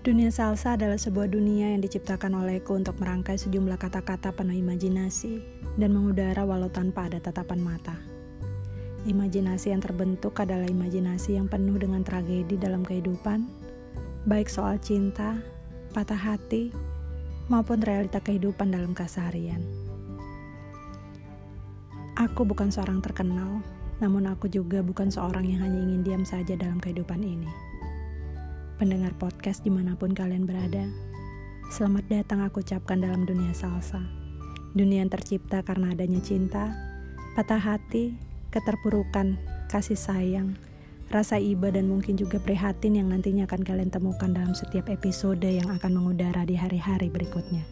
Dunia salsa adalah sebuah dunia yang diciptakan olehku untuk merangkai sejumlah kata-kata penuh imajinasi dan mengudara walau tanpa ada tatapan mata. Imajinasi yang terbentuk adalah imajinasi yang penuh dengan tragedi dalam kehidupan, baik soal cinta, patah hati, maupun realita kehidupan dalam keseharian. Aku bukan seorang terkenal, namun aku juga bukan seorang yang hanya ingin diam saja dalam kehidupan ini pendengar podcast di mana pun kalian berada. Selamat datang aku ucapkan dalam dunia salsa. Dunia yang tercipta karena adanya cinta, patah hati, keterpurukan, kasih sayang, rasa iba dan mungkin juga prihatin yang nantinya akan kalian temukan dalam setiap episode yang akan mengudara di hari-hari berikutnya.